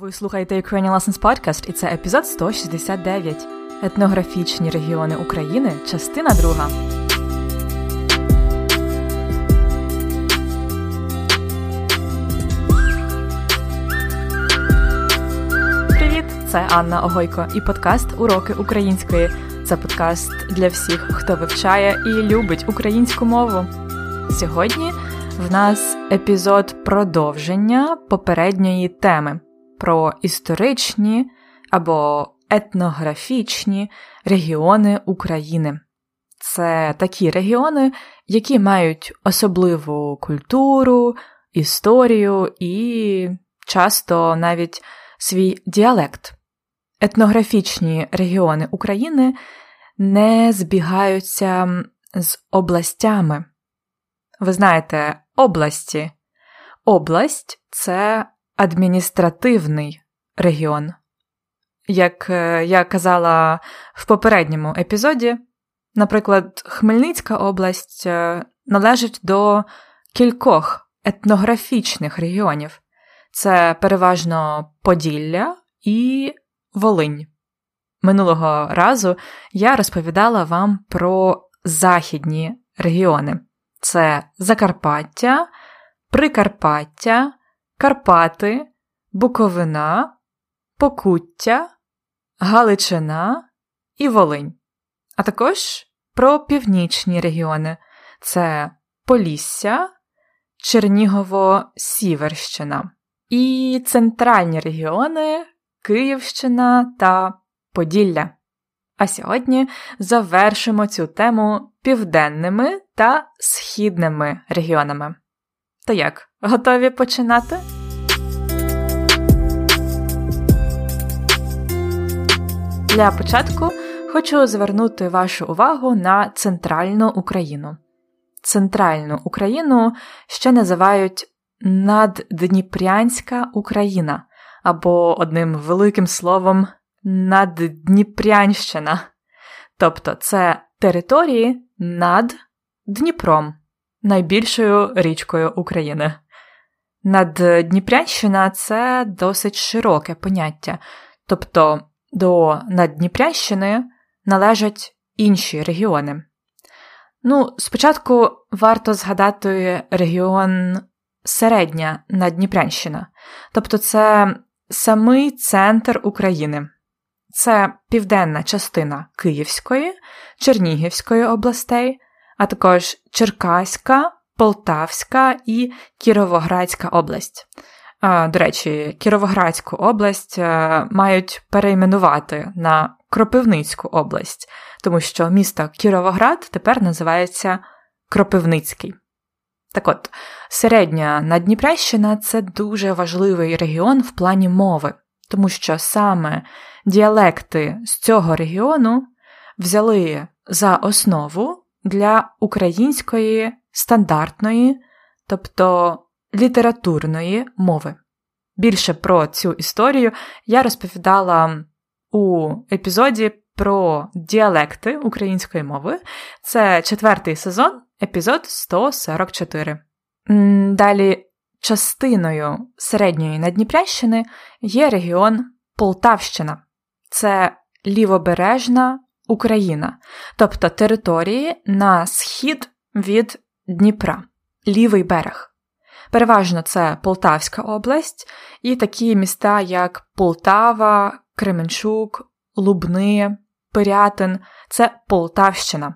Ви слухаєте Ukrainian Lessons Podcast і це епізод 169. Етнографічні регіони України, частина друга. Привіт! Це Анна Огойко і подкаст Уроки української. Це подкаст для всіх, хто вивчає і любить українську мову. Сьогодні в нас епізод продовження попередньої теми про історичні або етнографічні регіони України. Це такі регіони, які мають особливу культуру, історію і часто навіть свій діалект. Етнографічні регіони України не збігаються з областями. Ви знаєте, області. Область це адміністративний регіон. Як е, я казала в попередньому епізоді, наприклад, Хмельницька область е, належить до кількох етнографічних регіонів це переважно Поділля і Волинь. Минулого разу я розповідала вам про західні регіони: це Закарпаття, Прикарпаття, Карпати, Буковина, Покуття, Галичина і Волинь, а також про північні регіони це Полісся, Чернігово-Сіверщина і центральні регіони Київщина та Поділля. А сьогодні завершимо цю тему південними та східними регіонами. То як, готові починати? Для початку хочу звернути вашу увагу на центральну Україну. Центральну Україну ще називають Наддніпрянська Україна або одним великим словом Наддніпрянщина. Тобто це території над Дніпром, найбільшою річкою України. Наддніпрянщина це досить широке поняття, тобто до Наддніпрянщини належать інші регіони. Ну, спочатку варто згадати регіон Середня Наддніпрянщина, тобто це самий центр України. Це південна частина Київської, Чернігівської областей, а також Черкаська, Полтавська і Кіровоградська область. До речі, Кіровоградську область е, мають перейменувати на Кропивницьку область, тому що місто Кіровоград тепер називається Кропивницький. Так от, середня Надніпрянщина – це дуже важливий регіон в плані мови, тому що саме діалекти з цього регіону взяли за основу для української стандартної, тобто літературної мови. Більше про цю історію я розповідала у епізоді про діалекти української мови. Це четвертий сезон, епізод 144. Далі частиною середньої Надніпрянщини є регіон Полтавщина. Це лівобережна Україна, тобто території на схід від Дніпра, лівий берег. Переважно це Полтавська область і такі міста, як Полтава, Кременчук, Лубни, Пирятин це Полтавщина.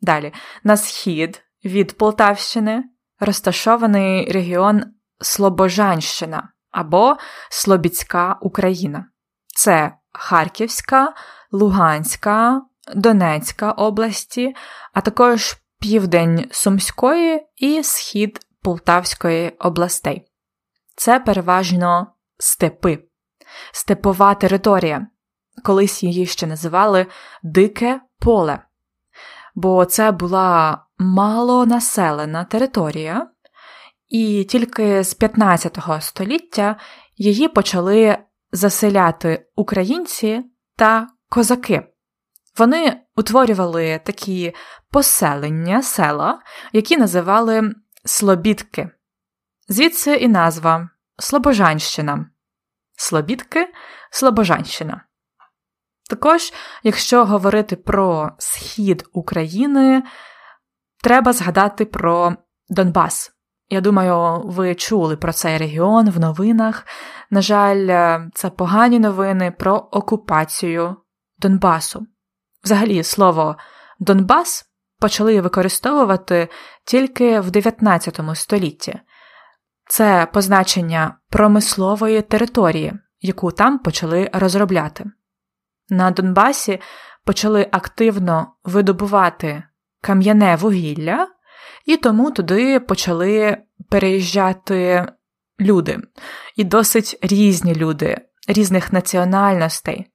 Далі, на схід від Полтавщини розташований регіон Слобожанщина або Слобідська Україна. Це Харківська, Луганська, Донецька області, а також південь Сумської і схід Полтавської областей. Це переважно степи, степова територія. Колись її ще називали Дике поле, бо це була малонаселена територія, і тільки з 15 століття її почали заселяти українці та козаки. Вони утворювали такі поселення села, які називали Слобідки. Звідси і назва Слобожанщина. Слобідки, Слобожанщина. Також, якщо говорити про схід України, треба згадати про Донбас. Я думаю, ви чули про цей регіон в новинах. На жаль, е, це погані новини про окупацію Донбасу. Взагалі, слово Донбас почали використовувати тільки в 19 столітті. Це позначення промислової території, яку там почали розробляти. На Донбасі почали активно видобувати кам'яне вугілля, і тому туди почали переїжджати люди, і досить різні люди, різних національностей.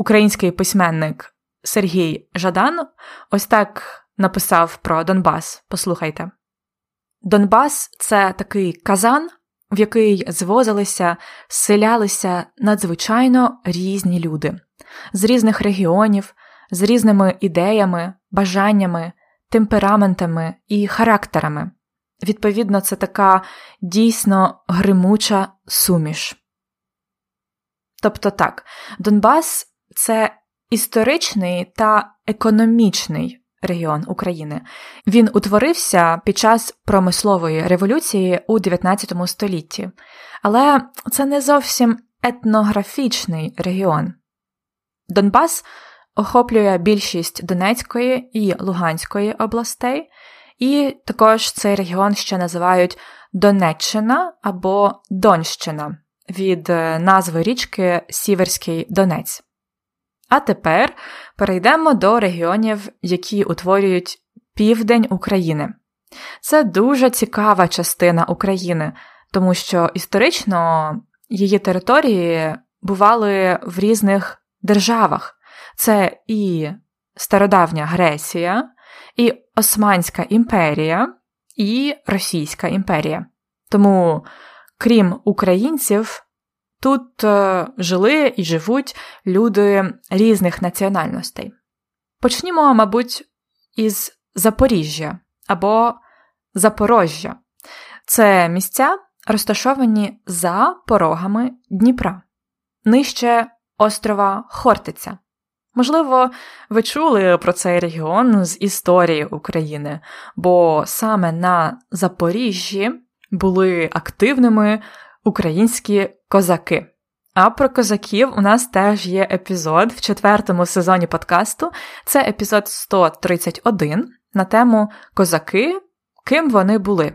Український письменник Сергій Жадан ось так написав про Донбас. Послухайте. Донбас це такий казан, в який звозилися, селялися надзвичайно різні люди з різних регіонів, з різними ідеями, бажаннями, темпераментами і характерами. Відповідно, це така дійсно гримуча суміш. Тобто так, Донбас це історичний та економічний регіон України. Він утворився під час промислової революції у 19 столітті, але це не зовсім етнографічний регіон. Донбас охоплює більшість Донецької і Луганської областей, і також цей регіон ще називають Донеччина або Донщина від е, назви річки Сіверський Донець. А тепер перейдемо до регіонів, які утворюють південь України. Це дуже цікава частина України, тому що історично її території бували в різних державах. Це і Стародавня Греція, і Османська імперія, і Російська імперія. Тому, крім українців, Тут е, жили і живуть люди різних національностей. Почнімо, мабуть, із Запоріжжя або Запорожжя. Це місця, розташовані за порогами Дніпра, нижче острова Хортиця. Можливо, ви чули про цей регіон з історії України, бо саме на Запоріжжі були активними українські козаки. А про козаків у нас теж є епізод в четвертому сезоні подкасту. Це епізод 131 на тему Козаки, ким вони були.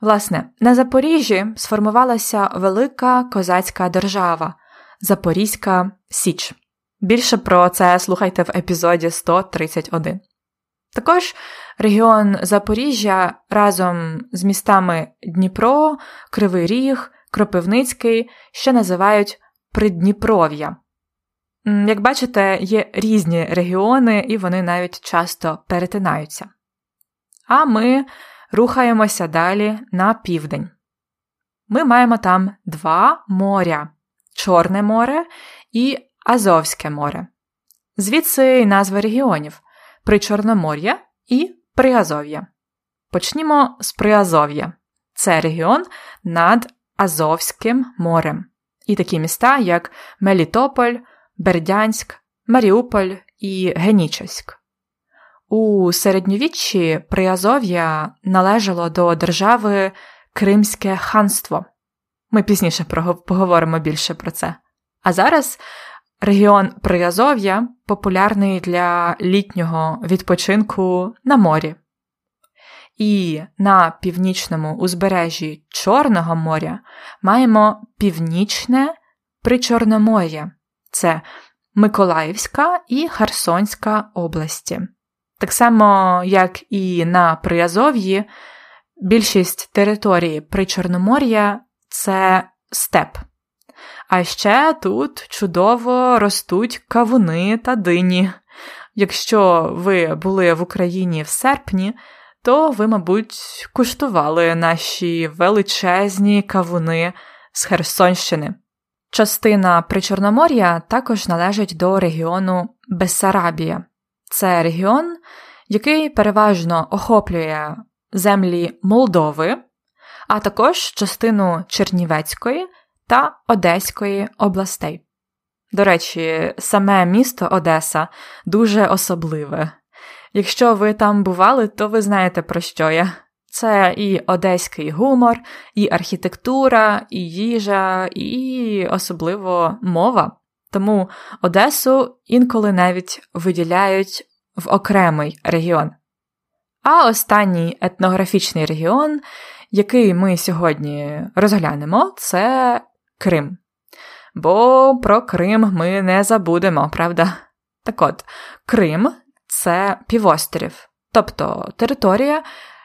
Власне, на Запоріжжі сформувалася велика козацька держава Запорізька Січ. Більше про це слухайте в епізоді 131. Також регіон Запоріжжя разом з містами Дніпро, Кривий Ріг, Кропивницький ще називають Придніпров'я. Як бачите, є різні регіони, і вони навіть часто перетинаються. А ми рухаємося далі на південь. Ми маємо там два моря Чорне море і Азовське море. Звідси й назва регіонів Причорномор'я і Приазов'я. Почнімо з Приазов'я. Це регіон над Азовським морем. І такі міста, як Мелітополь, Бердянськ, Маріуполь і Генічеськ. У середньовіччі Приазов'я належало до держави Кримське ханство. Ми пізніше поговоримо більше про це. А зараз регіон Приазов'я популярний для літнього відпочинку на морі. І на північному узбережжі Чорного моря маємо північне Причорномор'я це Миколаївська і Херсонська області. Так само, як і на Приазов'ї, більшість території Причорномор'я це степ. А ще тут чудово ростуть кавуни та дині. Якщо ви були в Україні в серпні, то ви, мабуть, куштували наші величезні кавуни з Херсонщини. Частина Причорномор'я також належить до регіону Бессарабія. Це регіон, який переважно охоплює землі Молдови, а також частину Чернівецької та Одеської областей. До речі, саме місто Одеса дуже особливе. Якщо ви там бували, то ви знаєте, про що я. Це і одеський гумор, і архітектура, і їжа, і особливо мова. Тому Одесу інколи навіть виділяють в окремий регіон. А останній етнографічний регіон, який ми сьогодні розглянемо, це Крим. Бо про Крим ми не забудемо, правда? Так от, Крим це півострів, тобто територія,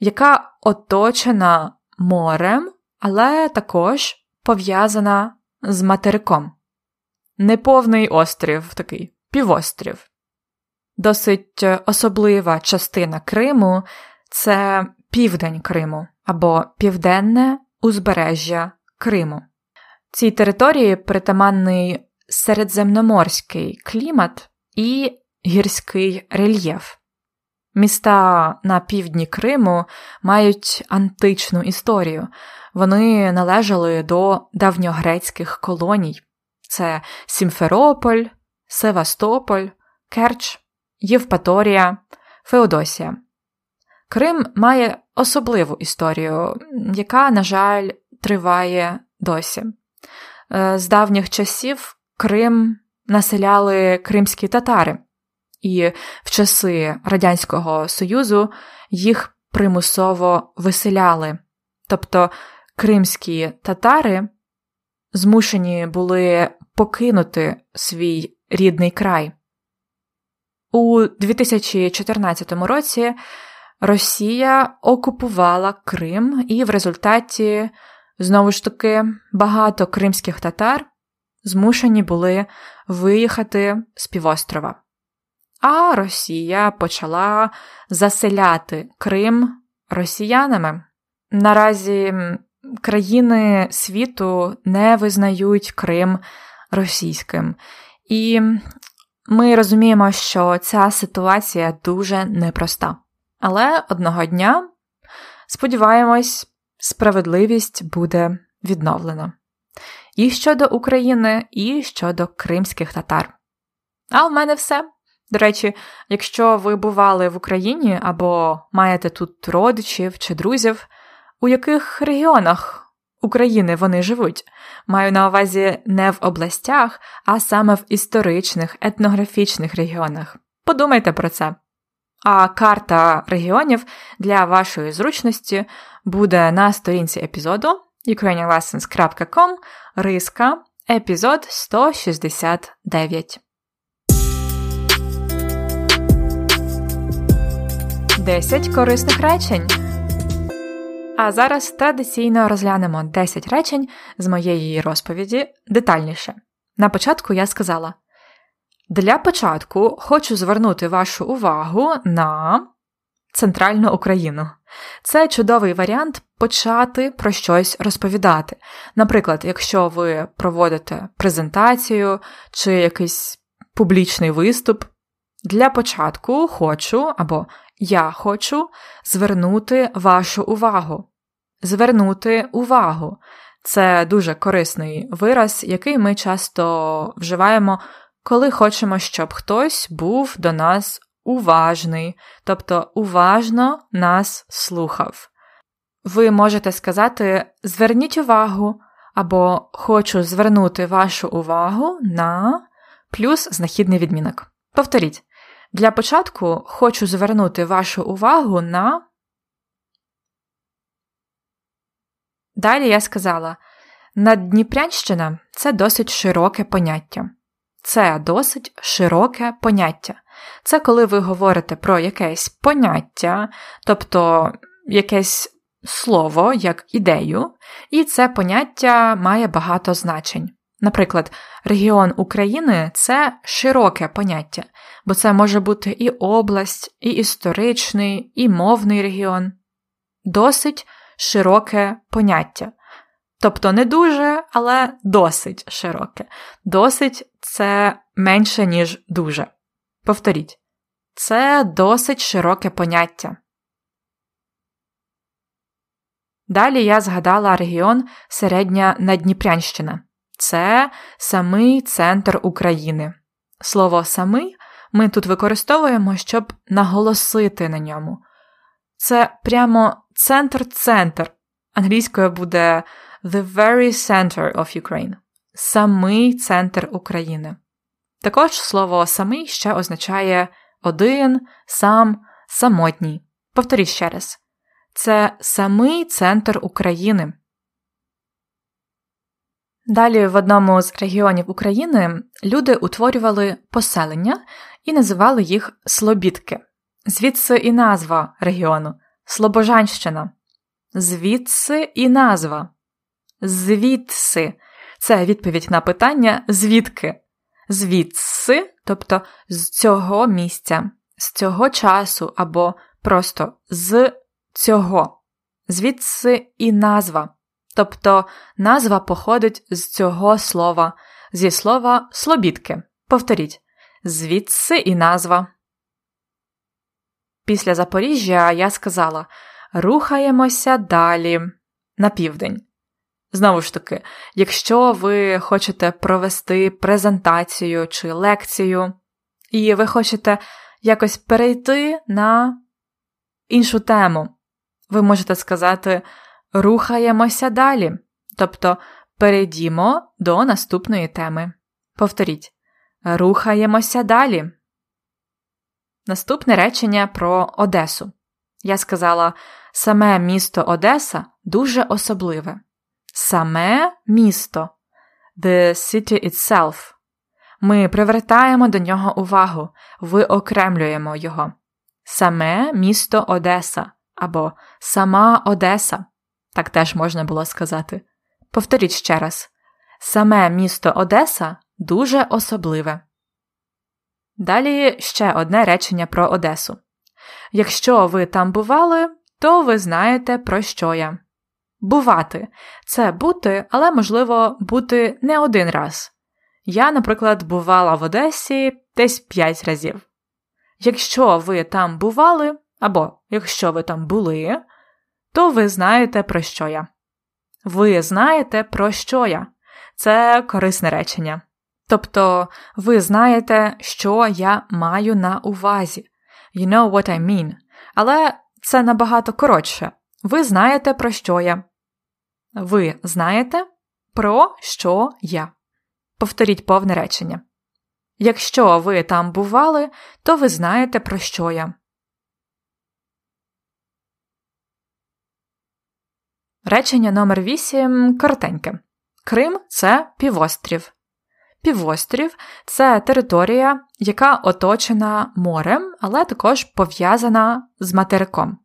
яка оточена морем, але також пов'язана з материком. Неповний острів такий півострів. Досить особлива частина Криму це південь Криму або Південне узбережжя Криму. Цій території притаманний середземноморський клімат і гірський рельєф. Міста на півдні Криму мають античну історію. Вони належали до давньогрецьких колоній: це Сімферополь, Севастополь, Керч, Євпаторія, Феодосія. Крим має особливу історію, яка, на жаль, триває досі. Е, з давніх часів Крим населяли кримські татари і в часи Радянського Союзу їх примусово виселяли. Тобто кримські татари змушені були покинути свій рідний край. У 2014 році Росія окупувала Крим, і в результаті, знову ж таки, багато кримських татар змушені були виїхати з півострова а Росія почала заселяти Крим росіянами. Наразі країни світу не визнають Крим російським. І ми розуміємо, що ця ситуація дуже непроста. Але одного дня, сподіваємось, справедливість буде відновлена. І щодо України, і щодо кримських татар. А в мене все. До речі, якщо ви бували в Україні або маєте тут родичів чи друзів, у яких регіонах України вони живуть, маю на увазі не в областях, а саме в історичних етнографічних регіонах. Подумайте про це. А карта регіонів для вашої зручності буде на сторінці епізоду ukrainianlessons.com риска епізод 169. 10 корисних речень. А зараз традиційно розглянемо 10 речень з моєї розповіді детальніше. На початку я сказала: Для початку хочу звернути вашу увагу на центральну Україну. Це чудовий варіант почати про щось розповідати. Наприклад, якщо ви проводите презентацію чи якийсь публічний виступ. Для початку хочу або я хочу звернути вашу увагу. Звернути увагу це дуже корисний вираз, який ми часто вживаємо, коли хочемо, щоб хтось був до нас уважний, тобто уважно нас слухав. Ви можете сказати зверніть увагу або хочу звернути вашу увагу на плюс знахідний відмінок. Повторіть. Для початку хочу звернути вашу увагу на. Далі я сказала: Наддніпрянщина це досить широке поняття. Це досить широке поняття. Це коли ви говорите про якесь поняття, тобто якесь слово як ідею, і це поняття має багато значень. Наприклад, регіон України це широке поняття, бо це може бути і область, і історичний, і мовний регіон. Досить широке поняття. Тобто не дуже, але досить широке. Досить це менше, ніж дуже. Повторіть, це досить широке поняття. Далі я згадала регіон Середня Надніпрянщина. Це самий центр України. Слово самий ми тут використовуємо, щоб наголосити на ньому. Це прямо центр-центр. Англійською буде The very center of Ukraine. Самий центр України. Також слово самий ще означає один, сам, самотній. Повторіть ще раз. Це самий центр України. Далі в одному з регіонів України люди утворювали поселення і називали їх Слобідки. Звідси і назва регіону Слобожанщина. Звідси і назва. Звідси. Це відповідь на питання звідки. Звідси, тобто з цього місця, з цього часу або просто з цього. Звідси і назва. Тобто назва походить з цього слова, зі слова слобідки. Повторіть звідси і назва. Після Запоріжжя я сказала рухаємося далі на південь. Знову ж таки, якщо ви хочете провести презентацію чи лекцію, і ви хочете якось перейти на іншу тему, ви можете сказати рухаємося далі, тобто перейдімо до наступної теми. Повторіть рухаємося далі. Наступне речення про Одесу. Я сказала, саме місто Одеса дуже особливе. Саме місто The city itself. Ми привертаємо до нього увагу, виокремлюємо його. Саме місто Одеса або сама Одеса. Так теж можна було сказати. Повторіть ще раз: саме місто Одеса дуже особливе. Далі ще одне речення про Одесу. Якщо ви там бували, то ви знаєте, про що я. Бувати це бути, але можливо бути не один раз. Я, наприклад, бувала в Одесі десь 5 разів. Якщо ви там бували, або якщо ви там були, то ви знаєте, про що я. Ви знаєте, про що я. Це корисне речення. Тобто, ви знаєте, що я маю на увазі. You know what I mean. Але це набагато коротше. Ви знаєте, про що я. Ви знаєте, про що я. Повторіть повне речення. Якщо ви там бували, то ви знаєте, про що я. Речення номер 8 коротеньке. Крим це півострів. Півострів це територія, яка оточена морем, але також пов'язана з материком.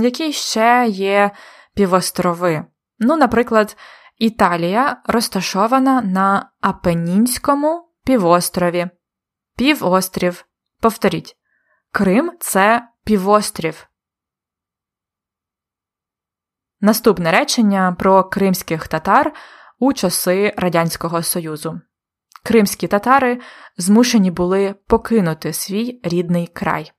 Які ще є півострови? Ну, наприклад, Італія розташована на Апенінському півострові. Півострів. Повторіть. Крим це півострів. Наступне речення про кримських татар у часи Радянського Союзу. Кримські татари змушені були покинути свій рідний край.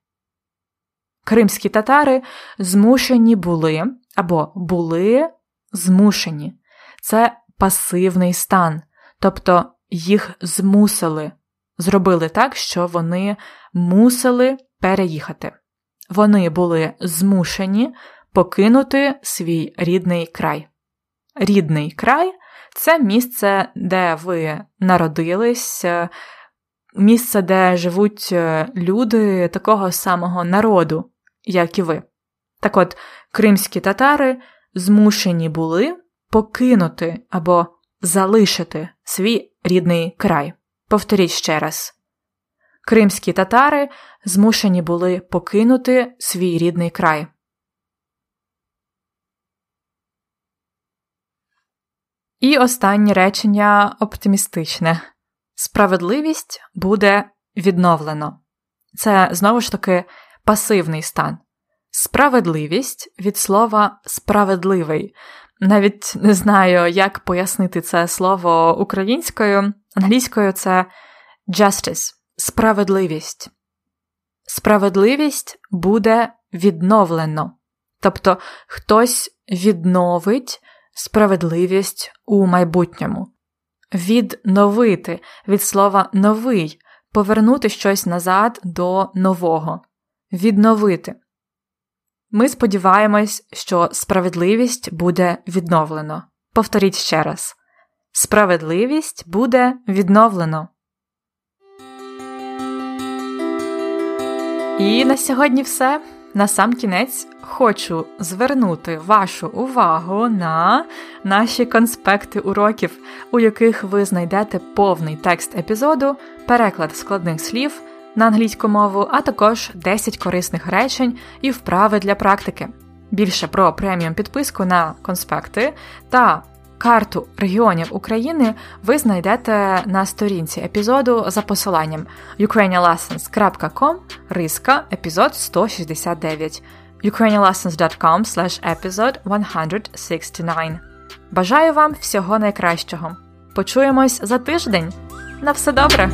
Кримські татари змушені були або були змушені. Це пасивний стан, тобто їх змусили, зробили так, що вони мусили переїхати. Вони були змушені покинути свій рідний край. Рідний край це місце, де ви народились, місце, де живуть е, люди такого самого народу, як і ви. Так от, кримські татари змушені були покинути або залишити свій рідний край. Повторіть ще раз. Кримські татари змушені були покинути свій рідний край. І останнє речення оптимістичне: справедливість буде відновлено. Це знову ж таки пасивний стан. Справедливість від слова справедливий. Навіть не знаю, як пояснити це слово українською, англійською це justice, справедливість. Справедливість буде відновлено. Тобто хтось відновить справедливість у майбутньому. Відновити від слова новий, повернути щось назад до нового, відновити. Ми сподіваємось, що справедливість буде відновлено. Повторіть ще раз: справедливість буде відновлено. І на сьогодні все. На сам кінець хочу звернути вашу увагу на наші конспекти уроків, у яких ви знайдете повний текст епізоду, переклад складних слів на англійську мову, а також 10 корисних речень і вправи для практики. Більше про преміум підписку на конспекти та Карту регіонів України ви знайдете на сторінці епізоду за посиланням ukrainianlessons.com риска епізод 169 ukrainianlessons.com slash episode 169 Бажаю вам всього найкращого. Почуємось за тиждень. На все добре!